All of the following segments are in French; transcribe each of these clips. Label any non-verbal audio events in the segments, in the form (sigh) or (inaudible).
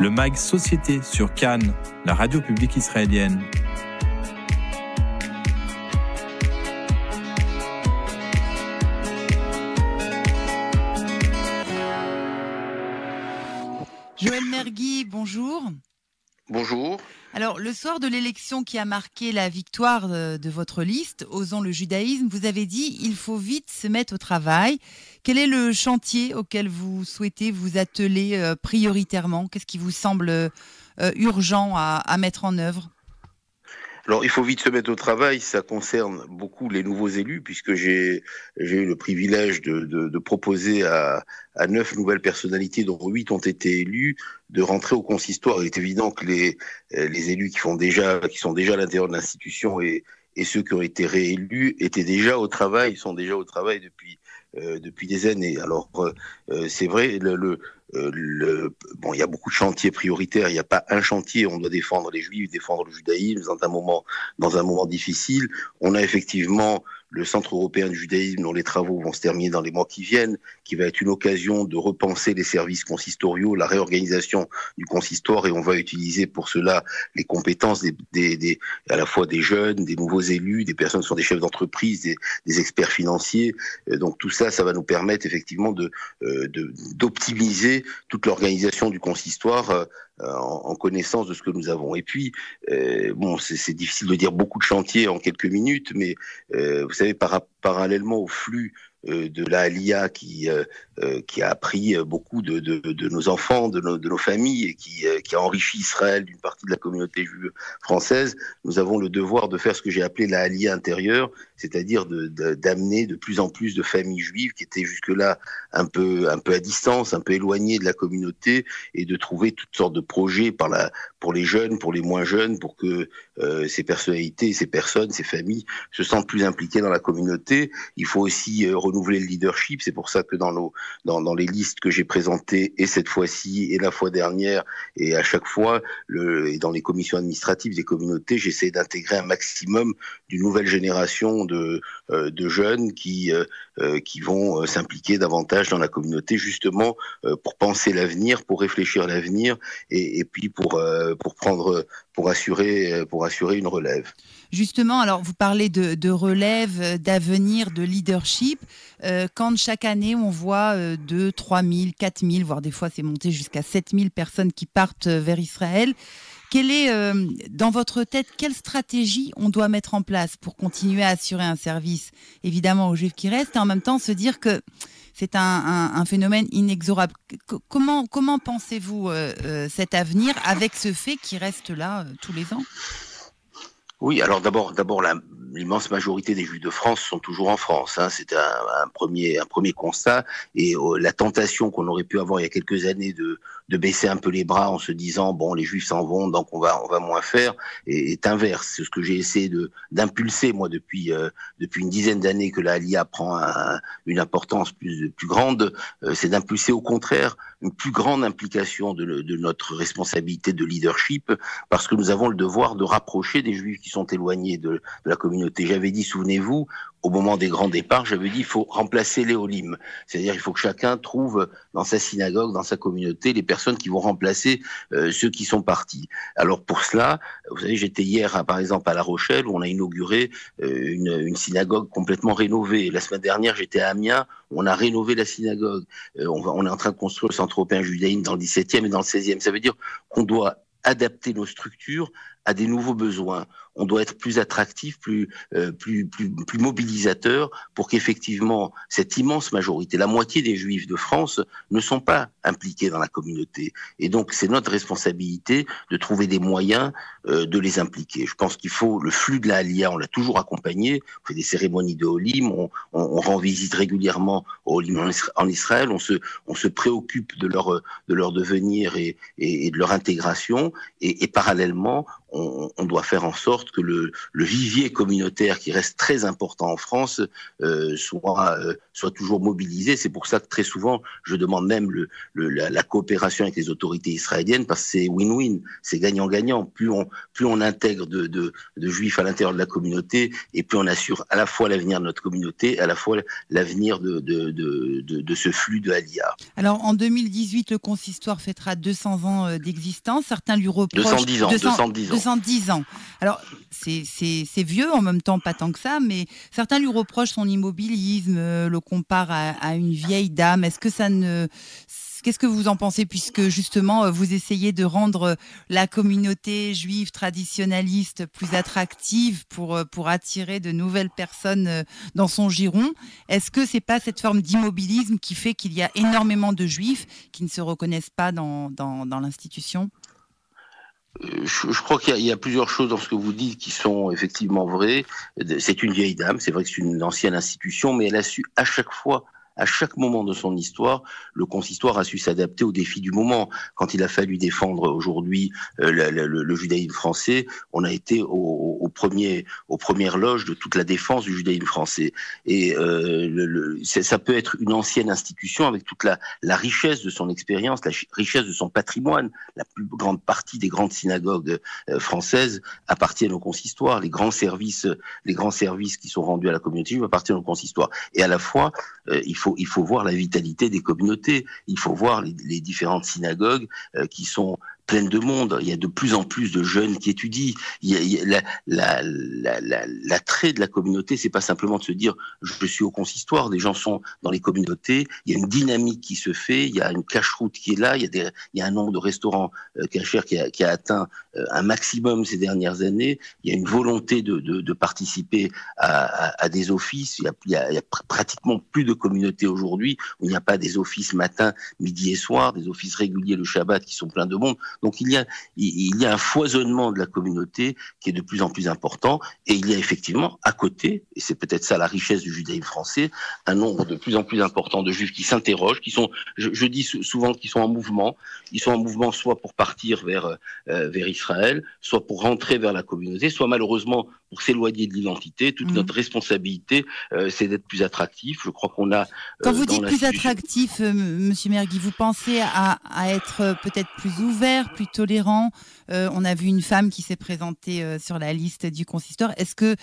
le MAG Société sur Cannes, la radio publique israélienne. Joël Mergui, bonjour. Bonjour. Alors, le soir de l'élection qui a marqué la victoire de, votre liste, Osons le judaïsme, vous avez dit il faut vite se mettre au travail. Quel est le chantier auquel vous souhaitez vous atteler euh, prioritairement? Qu'est-ce qui vous semble euh, urgent à mettre en œuvre? Alors, il faut vite se mettre au travail. Ça concerne beaucoup les nouveaux élus, puisque j'ai eu le privilège de, proposer à, neuf nouvelles personnalités, dont huit ont été élus, de rentrer au consistoire. Il est évident que les, élus qui sont déjà à l'intérieur de l'institution et, ceux qui ont été réélus étaient déjà au travail, sont déjà au travail depuis euh, des années. Alors euh, c'est vrai, le, le, bon, il y a beaucoup de chantiers prioritaires. Il n'y a pas un chantier. On doit défendre les Juifs, défendre le judaïsme dans un moment difficile. On a effectivement le Centre européen du judaïsme, dont les travaux vont se terminer dans les mois qui viennent, qui va être une occasion de repenser les services consistoriaux, la réorganisation du consistoire, et on va utiliser pour cela les compétences des, à la fois des jeunes, des nouveaux élus, des personnes qui sont des chefs d'entreprise, des, experts financiers. Euh, donc tout ça, ça va nous permettre effectivement euh, toute l'organisation du consistoire euh, en, en, connaissance de ce que nous avons. Et puis, euh, c'est difficile de dire beaucoup de chantiers en quelques minutes, mais euh, vous savez, par, parallèlement au flux euh, de la LIA qui, euh, euh, qui a appris beaucoup de, de, nos enfants, de nos, familles et qui, qui a enrichi Israël d'une partie de la communauté juive française, nous avons le devoir de faire ce que j'ai appelé la LIA intérieure, c'est-à-dire d'amener de, plus en plus de familles juives qui étaient jusque-là un peu, un peu à distance, un peu éloignées de la communauté et de trouver toutes sortes de projets par la, pour les jeunes, pour les moins jeunes, pour que euh, ces personnalités, ces personnes, ces familles se sentent plus impliquées dans la communauté. Il faut aussi euh, le leadership. C'est pour ça que dans, les listes que j'ai présentées, et cette fois-ci, et la fois dernière, et à chaque fois, le, et dans les commissions administratives des communautés, j'essaie d'intégrer un maximum d'une nouvelle génération de, euh, de jeunes qui, euh, euh, vont s'impliquer davantage dans la communauté, justement pour penser l'avenir, pour réfléchir l'avenir, et, et, puis pour, pour prendre, pour assurer, pour assurer une relève. Justement, alors vous parlez de, relève, d'avenir, de leadership. Euh, quand chaque année on voit euh, 2, 3 000, 4 000, voire des fois c'est monté jusqu'à 7 000 personnes qui partent euh, vers Israël, quelle est, euh, dans votre tête, quelle stratégie on doit mettre en place pour continuer à assurer un service, évidemment, aux Juifs qui restent, et en même temps se dire que c'est un, phénomène inexorable. comment, pensez-vous euh, euh, cet avenir avec ce fait qui reste là tous les ans? Oui, alors d'abord, l'immense majorité des Juifs de France sont toujours en France. Hein. C'est un, premier, constat. Et euh, la tentation qu'on aurait pu avoir il y a quelques années de, de baisser un peu les bras en se disant bon, les Juifs s'en vont, donc on va, on va moins faire, est, inverse. C'est ce que j'ai essayé de d'impulser moi depuis euh, depuis une dizaine d'années que la LIA prend un, une importance plus plus grande. Euh, c'est d'impulser au contraire une plus grande implication de, de notre responsabilité de leadership, parce que nous avons le devoir de rapprocher des Juifs qui sont éloignés de la communauté. J'avais dit, souvenez-vous, au moment des grands départs, j'avais dit il faut remplacer les olim, c'est-à-dire il faut que chacun trouve dans sa synagogue, dans sa communauté, les personnes qui vont remplacer euh, ceux qui sont partis. Alors pour cela, vous savez, j'étais hier, à, par exemple, à La Rochelle où on a inauguré euh, une, synagogue complètement rénovée. La semaine dernière, j'étais à Amiens, où on a rénové la synagogue. Euh, on est en train de construire le centre européen judaïne dans le 17e et dans le 16e. Ça veut dire qu'on doit adapter nos structures à des nouveaux besoins. On doit être plus attractif, plus, euh, plus, plus, plus mobilisateur pour qu'effectivement cette immense majorité, la moitié des Juifs de France, ne sont pas impliqués dans la communauté. Et donc c'est notre responsabilité de trouver des moyens euh, de les impliquer. Je pense qu'il faut le flux de la Alia, on l'a toujours accompagné. On fait des cérémonies de Olim, on, rend visite régulièrement aux Olim en Israël, on se, on se préoccupe de leur, de leur devenir et, et, et de leur intégration. Et, et parallèlement, on, on, doit faire en sorte que le, le, vivier communautaire qui reste très important en France euh, soit, euh, soit toujours mobilisé. C'est pour ça que très souvent, je demande même le, le, la, la, coopération avec les autorités israéliennes parce que c'est win-win, c'est gagnant-gagnant. Plus on, plus on intègre de, de, de juifs à l'intérieur de la communauté et plus on assure à la fois l'avenir de notre communauté, à la fois l'avenir de, de, de, de, ce flux de Aliyah. Alors en 2018, le consistoire fêtera 200 ans euh, d'existence. Certains lui reprochent 210 ans. 210 ans. 210 ans. Alors, c'est vieux, en même temps, pas tant que ça, mais certains lui reprochent son immobilisme, euh, le comparent à, une vieille dame. Est-ce que ça ne. Qu'est-ce que vous en pensez, puisque justement euh, vous essayez de rendre la communauté juive traditionnaliste plus attractive pour, euh, pour attirer de nouvelles personnes dans son giron? Est-ce que c'est pas cette forme d'immobilisme qui fait qu'il y a énormément de juifs qui ne se reconnaissent pas dans, dans l'institution? Je, crois qu'il y, y, a plusieurs choses dans ce que vous dites qui sont effectivement vraies. C'est une vieille dame, c'est vrai que c'est une ancienne institution, mais elle a su à chaque fois à chaque moment de son histoire, le consistoire a su s'adapter aux défis du moment. Quand il a fallu défendre aujourd'hui euh, le, judaïsme français, on a été au, premier, aux premières loges de toute la défense du judaïsme français. Et euh, ça peut être une ancienne institution avec toute la, richesse de son expérience, la richesse de son patrimoine. La plus grande partie des grandes synagogues euh, françaises appartiennent au consistoire. Les grands services, les grands services qui sont rendus à la communauté juive appartiennent au consistoire. Et à la fois, il faut il faut voir la vitalité des communautés. Il faut voir les, différentes synagogues euh, qui sont pleine de monde. Il y a de plus en plus de jeunes qui étudient. Il y la, la, la, la, l'attrait de la communauté, c'est pas simplement de se dire je suis au consistoire. Des gens sont dans les communautés. Il y a une dynamique qui se fait. Il y a une cache-route qui est là. Il y a, des, il y a un nombre de restaurants euh, cachers qui a, qui a atteint euh, un maximum ces dernières années. Il y a une volonté de, de, de participer à, à, à, des offices. Il y, a, il, y a, il y a pratiquement plus de communautés aujourd'hui où il n'y a pas des offices matin, midi et soir, des offices réguliers le Shabbat qui sont pleins de monde. Donc il y a un foisonnement de la communauté qui est de plus en plus important. Et il y a effectivement à côté et c'est peut-être ça la richesse du judaïsme français un nombre de plus en plus important de juifs qui s'interrogent qui sont je, dis souvent qu'ils sont en mouvement. Ils sont en mouvement soit pour partir vers euh, vers Israël soit pour rentrer vers la communauté soit malheureusement pour s'éloigner de l'identité toute mmh. notre responsabilité euh, c'est d'être plus attractif je crois qu'on a euh, quand vous dites plus attractif euh, monsieur Mergui vous pensez à, à être peut-être plus ouvert plus tolérant? On a vu une femme qui s'est présentée sur la liste du consistoire. Est-ce que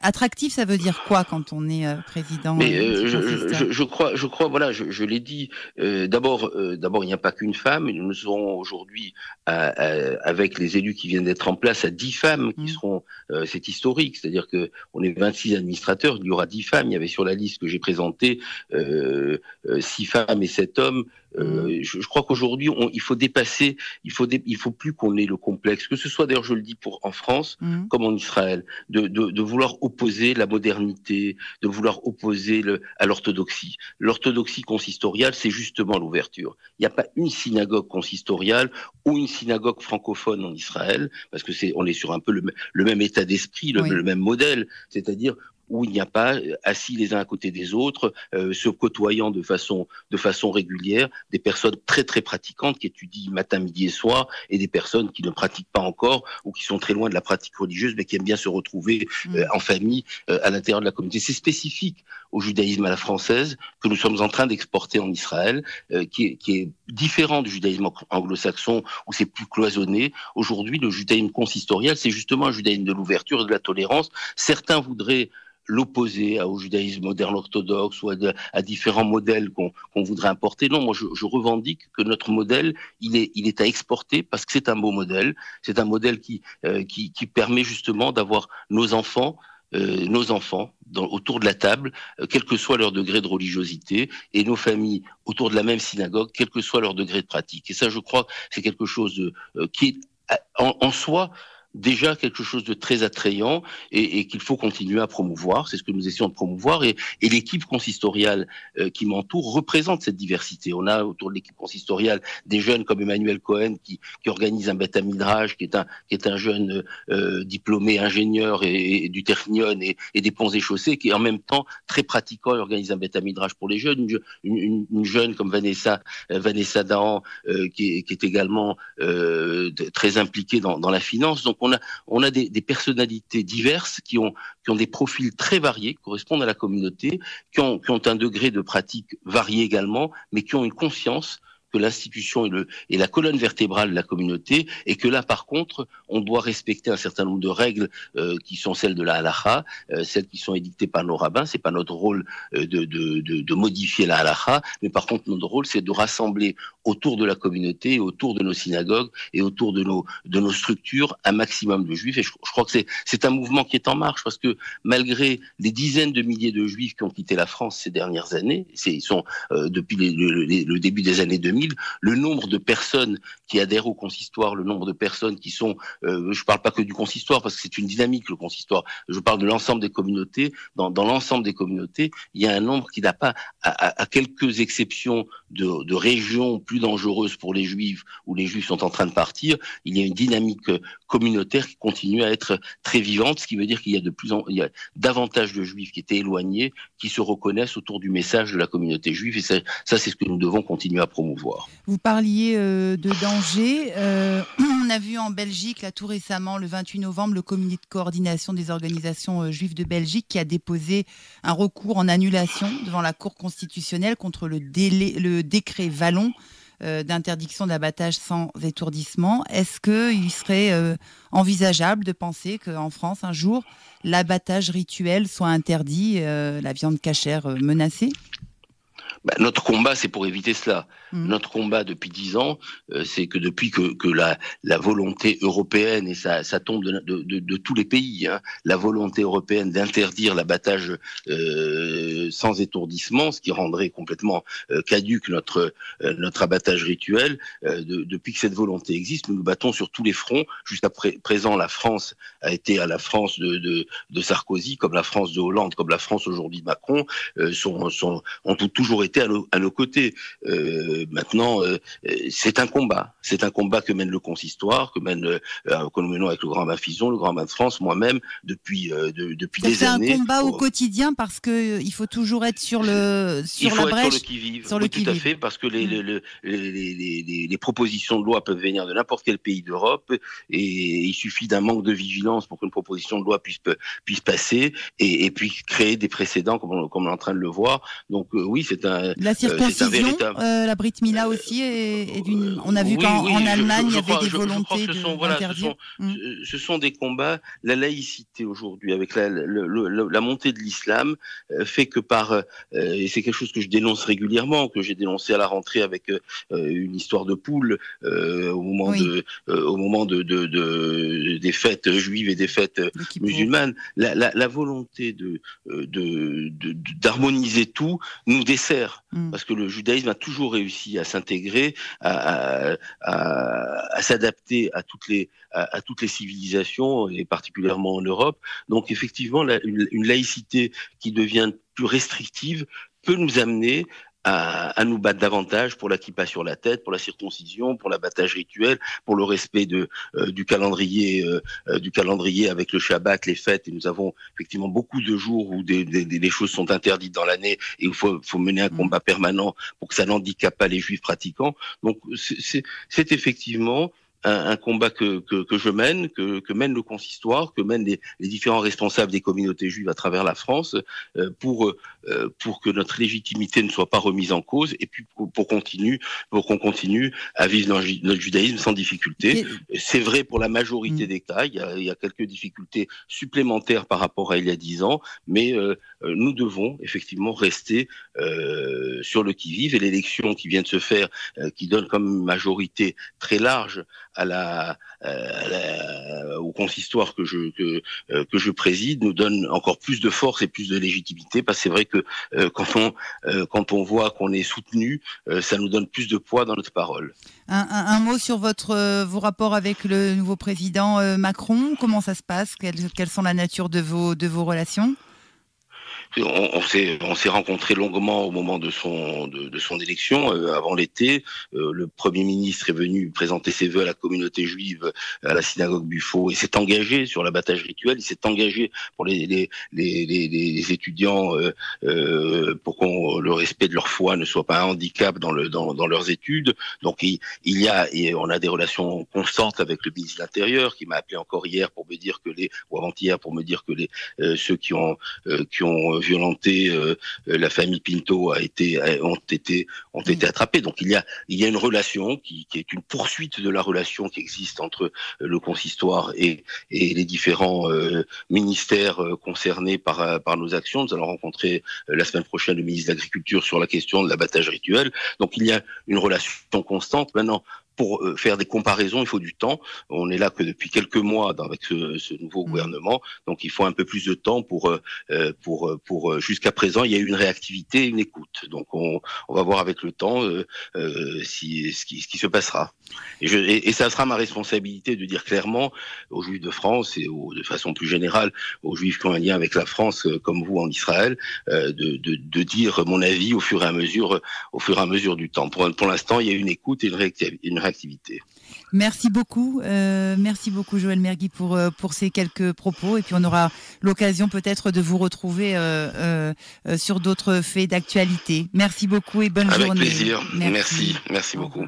attractif, ça veut dire quoi quand on est président Mais je, je, je, crois, je crois, voilà, je, je l'ai dit. d'abord, d'abord, il n'y a pas qu'une femme. Nous serons aujourd'hui avec les élus qui viennent d'être en place à 10 femmes qui mmh. seront. c'est c'est-à-dire que on est 26 administrateurs, il y aura 10 femmes. Il y avait sur la liste que j'ai présentée 6 femmes et 7 hommes. Euh, je, je, crois qu'aujourd'hui, il faut dépasser, il faut, dé, il faut plus qu'on ait le complexe, que ce soit d'ailleurs, je le dis pour en France mmh. comme en Israël, de, de, de, vouloir opposer la modernité, de vouloir opposer le, à l'orthodoxie. L'orthodoxie consistoriale, c'est justement l'ouverture. Il n'y a pas une synagogue consistoriale ou une synagogue francophone en Israël, parce que c'est, on est sur un peu le, le même état d'esprit, le, oui. le même modèle, c'est-à-dire où il n'y a pas euh, assis les uns à côté des autres, euh, se côtoyant de façon, de façon régulière, des personnes très très pratiquantes qui étudient matin, midi et soir, et des personnes qui ne pratiquent pas encore ou qui sont très loin de la pratique religieuse, mais qui aiment bien se retrouver euh, mm. en famille euh, à l'intérieur de la communauté. C'est spécifique au judaïsme à la française que nous sommes en train d'exporter en Israël, euh, qui, est, qui est différent du judaïsme anglo-saxon où c'est plus cloisonné. Aujourd'hui, le judaïsme consistorial, c'est justement un judaïsme de l'ouverture et de la tolérance. Certains voudraient l'opposer au judaïsme moderne orthodoxe ou à, différents modèles qu'on qu voudrait importer. Non, moi je, revendique que notre modèle, il est, il est à exporter parce que c'est un beau modèle. C'est un modèle qui, euh, qui, permet justement d'avoir nos enfants euh, nos enfants autour de la table, euh, quel que soit leur degré de religiosité, et nos familles autour de la même synagogue, quel que soit leur degré de pratique. Et ça, je crois, c'est quelque chose qui est en soi déjà quelque chose de très attrayant et, qu'il faut continuer à promouvoir. C'est ce que nous essayons de promouvoir. Et, l'équipe consistoriale euh, qui m'entoure représente cette diversité. On a autour de l'équipe consistoriale des jeunes comme Emmanuel Cohen qui, organise un bêta midrage, qui est un, qui est un jeune euh, diplômé ingénieur du Technion et, des ponts et chaussées, qui est en même temps très pratiquant et organise un bêta midrage pour les jeunes. Une, une, une jeune comme Vanessa, euh, Vanessa Dahan, euh, qui, est, également très impliquée dans, dans la finance. Donc on a des, personnalités diverses qui ont, des profils très variés, qui correspondent à la communauté, qui ont un degré de pratique varié également, mais qui ont une conscience l'institution est, la colonne vertébrale de la communauté et que là, par contre, on doit respecter un certain nombre de règles euh, qui sont celles de la halakha, euh, celles qui sont édictées par nos rabbins. C'est pas notre rôle euh, de, modifier la halakha, mais par contre, notre rôle, c'est de rassembler autour de la communauté, autour de nos synagogues et autour de nos, structures un maximum de juifs. Et je, crois que c'est un mouvement qui est en marche parce que malgré les dizaines de milliers de juifs qui ont quitté la France ces dernières années, ils sont depuis le, début des années 2000, le nombre de personnes qui adhèrent au consistoire, le nombre de personnes qui sont, euh, je ne parle pas que du consistoire parce que c'est une dynamique le consistoire, je parle de l'ensemble des communautés. Dans, l'ensemble des communautés, il y a un nombre qui n'a pas, à, quelques exceptions de, régions plus dangereuses pour les juifs où les juifs sont en train de partir, il y a une dynamique communautaire qui continue à être très vivante, ce qui veut dire qu'il y a de plus en, il y a davantage de juifs qui étaient éloignés, qui se reconnaissent autour du message de la communauté juive et ça c'est ce que nous devons continuer à promouvoir. Vous parliez euh, de danger. Euh, (clears throat) on a vu en Belgique, tout récemment, le 28 novembre, le comité de coordination des organisations euh, juives de Belgique qui a déposé un recours en annulation devant la Cour constitutionnelle contre le, décret Vallon d'interdiction d'abattage sans étourdissement. Est-ce qu'il serait envisageable de penser qu'en France, un jour, l'abattage rituel soit interdit, la viande cachère menacée? Bah, notre combat, c'est pour éviter cela. Mmh. Notre combat depuis dix ans, euh, c'est que depuis que, que la, la, volonté européenne, et ça, ça tombe de, de, de, de, tous les pays, hein, la volonté européenne d'interdire l'abattage euh, sans étourdissement, ce qui rendrait complètement euh, caduque notre, notre abattage rituel, depuis que cette volonté existe, nous nous battons sur tous les fronts. Jusqu'à pré présent, la France a été à la France de, de, Sarkozy, comme la France de Hollande, comme la France aujourd'hui de Macron, sont, sont, ont toujours été à nos, à nos côtés. Euh, maintenant, euh, c'est un combat. C'est un combat que mène le consistoire, que mène euh, que nous menons avec le Grand Bain Fison, le Grand Bain de France, moi-même, depuis de, depuis des années. C'est un combat au quotidien parce que il faut toujours être sur le sur il faut la brèche, être sur le qui vive. Sur le qui tout à fait, parce que les, mmh. les, les, les, les propositions de loi peuvent venir de n'importe quel pays d'Europe et il suffit d'un manque de vigilance pour qu'une proposition de loi puisse puisse passer et, et puis créer des précédents comme on, comme on est en train de le voir. Donc oui, c'est un la euh, circoncision, euh, la Brit Mila aussi, est d'une. On a vu oui, qu'en oui, Allemagne, il y avait des volontés de, sont, voilà, ce, sont, mmh. ce sont des combats. La laïcité aujourd'hui, avec la, le, le, la, montée de l'islam, euh, fait que par euh, et c'est quelque chose que je dénonce régulièrement, que j'ai dénoncé à la rentrée avec euh, une histoire de poule au moment oui. de au moment de, de, de, des fêtes juives et des fêtes musulmanes. La, la, la, volonté de d'harmoniser tout nous dessert mm. parce que le judaïsme a toujours réussi à s'intégrer, à, s'adapter à toutes les civilisations et particulièrement en Europe. Donc effectivement, une laïcité qui devient plus restrictive peut nous amener à, à, nous battre davantage pour la kippa sur la tête, pour la circoncision, pour l'abattage rituel, pour le respect de, euh, du calendrier, euh, euh, du calendrier avec le Shabbat, les fêtes. Et nous avons effectivement beaucoup de jours où des, des, des choses sont interdites dans l'année et il faut, faut, mener un mmh. combat permanent pour que ça n'handicape pas les juifs pratiquants. Donc c'est effectivement un, un combat que, que, que, je mène, que, que, mène le consistoire, que mènent les, les, différents responsables des communautés juives à travers la France, euh, pour, euh, pour que notre légitimité ne soit pas remise en cause, et puis pour, pour continue, pour qu'on continue à vivre notre, notre judaïsme sans difficulté. C'est vrai pour la majorité mmh. des cas, il y, a, il y, a, quelques difficultés supplémentaires par rapport à il y a dix ans, mais euh, nous devons effectivement rester sur le qui-vive, et l'élection qui vient de se faire, qui donne comme majorité très large à la, la, au consistoire que je, euh, que je préside nous donne encore plus de force et plus de légitimité parce que c'est vrai que euh, quand, on, euh, quand on voit qu'on est soutenu, euh, ça nous donne plus de poids dans notre parole. Un, un, mot sur votre, euh, vos rapports avec le nouveau président Macron. Comment ça se passe? Quelles, quelles sont la nature de vos, de vos relations? On, s'est on s'est rencontré longuement au moment de son de, son élection euh, avant l'été. Euh, le premier ministre est venu présenter ses vœux à la communauté juive à la synagogue Buffo et s'est engagé sur l'abattage rituel. Il s'est engagé pour les les les, les, étudiants euh, pour qu'on le respect de leur foi ne soit pas un handicap dans le dans, dans leurs études. Donc il, il y a et on a des relations constantes avec le ministre de l'Intérieur qui m'a appelé encore hier pour me dire que les ou avant-hier pour me dire que les ceux qui ont qui ont violenté euh, la famille Pinto a été ont été ont été mm. attrapés. Donc il y a il y a une relation qui, qui est une poursuite de la relation qui existe entre euh, le consistoire et, et les différents euh, ministères concernés par par nos actions. Nous allons rencontrer la semaine prochaine le ministre de l'Agriculture sur la question de l'abattage rituel. Donc il y a une relation constante. Maintenant, pour euh, faire des comparaisons, il faut du temps. On est là que depuis quelques mois avec ce, ce nouveau mmh. gouvernement, donc il faut un peu plus de temps pour euh, euh, pour pour jusqu'à présent il y a eu une réactivité, une écoute. Donc on, on va voir avec le temps euh, si ce qui, ce qui se passera. Et, je, et, ça sera ma responsabilité de dire clairement aux Juifs de France et aux, de façon plus générale aux Juifs qui ont un lien avec la France, comme vous en Israël, de, de, de, dire mon avis au fur et à mesure au fur et à mesure du temps. Pour, pour l'instant, il y a une écoute et une, réactivité. Une activité. Merci beaucoup, euh, merci beaucoup Joël Mergui pour euh, pour ces quelques propos et puis on aura l'occasion peut-être de vous retrouver euh, sur d'autres faits d'actualité. Merci beaucoup et bonne journée. Avec plaisir. Merci, merci, merci beaucoup.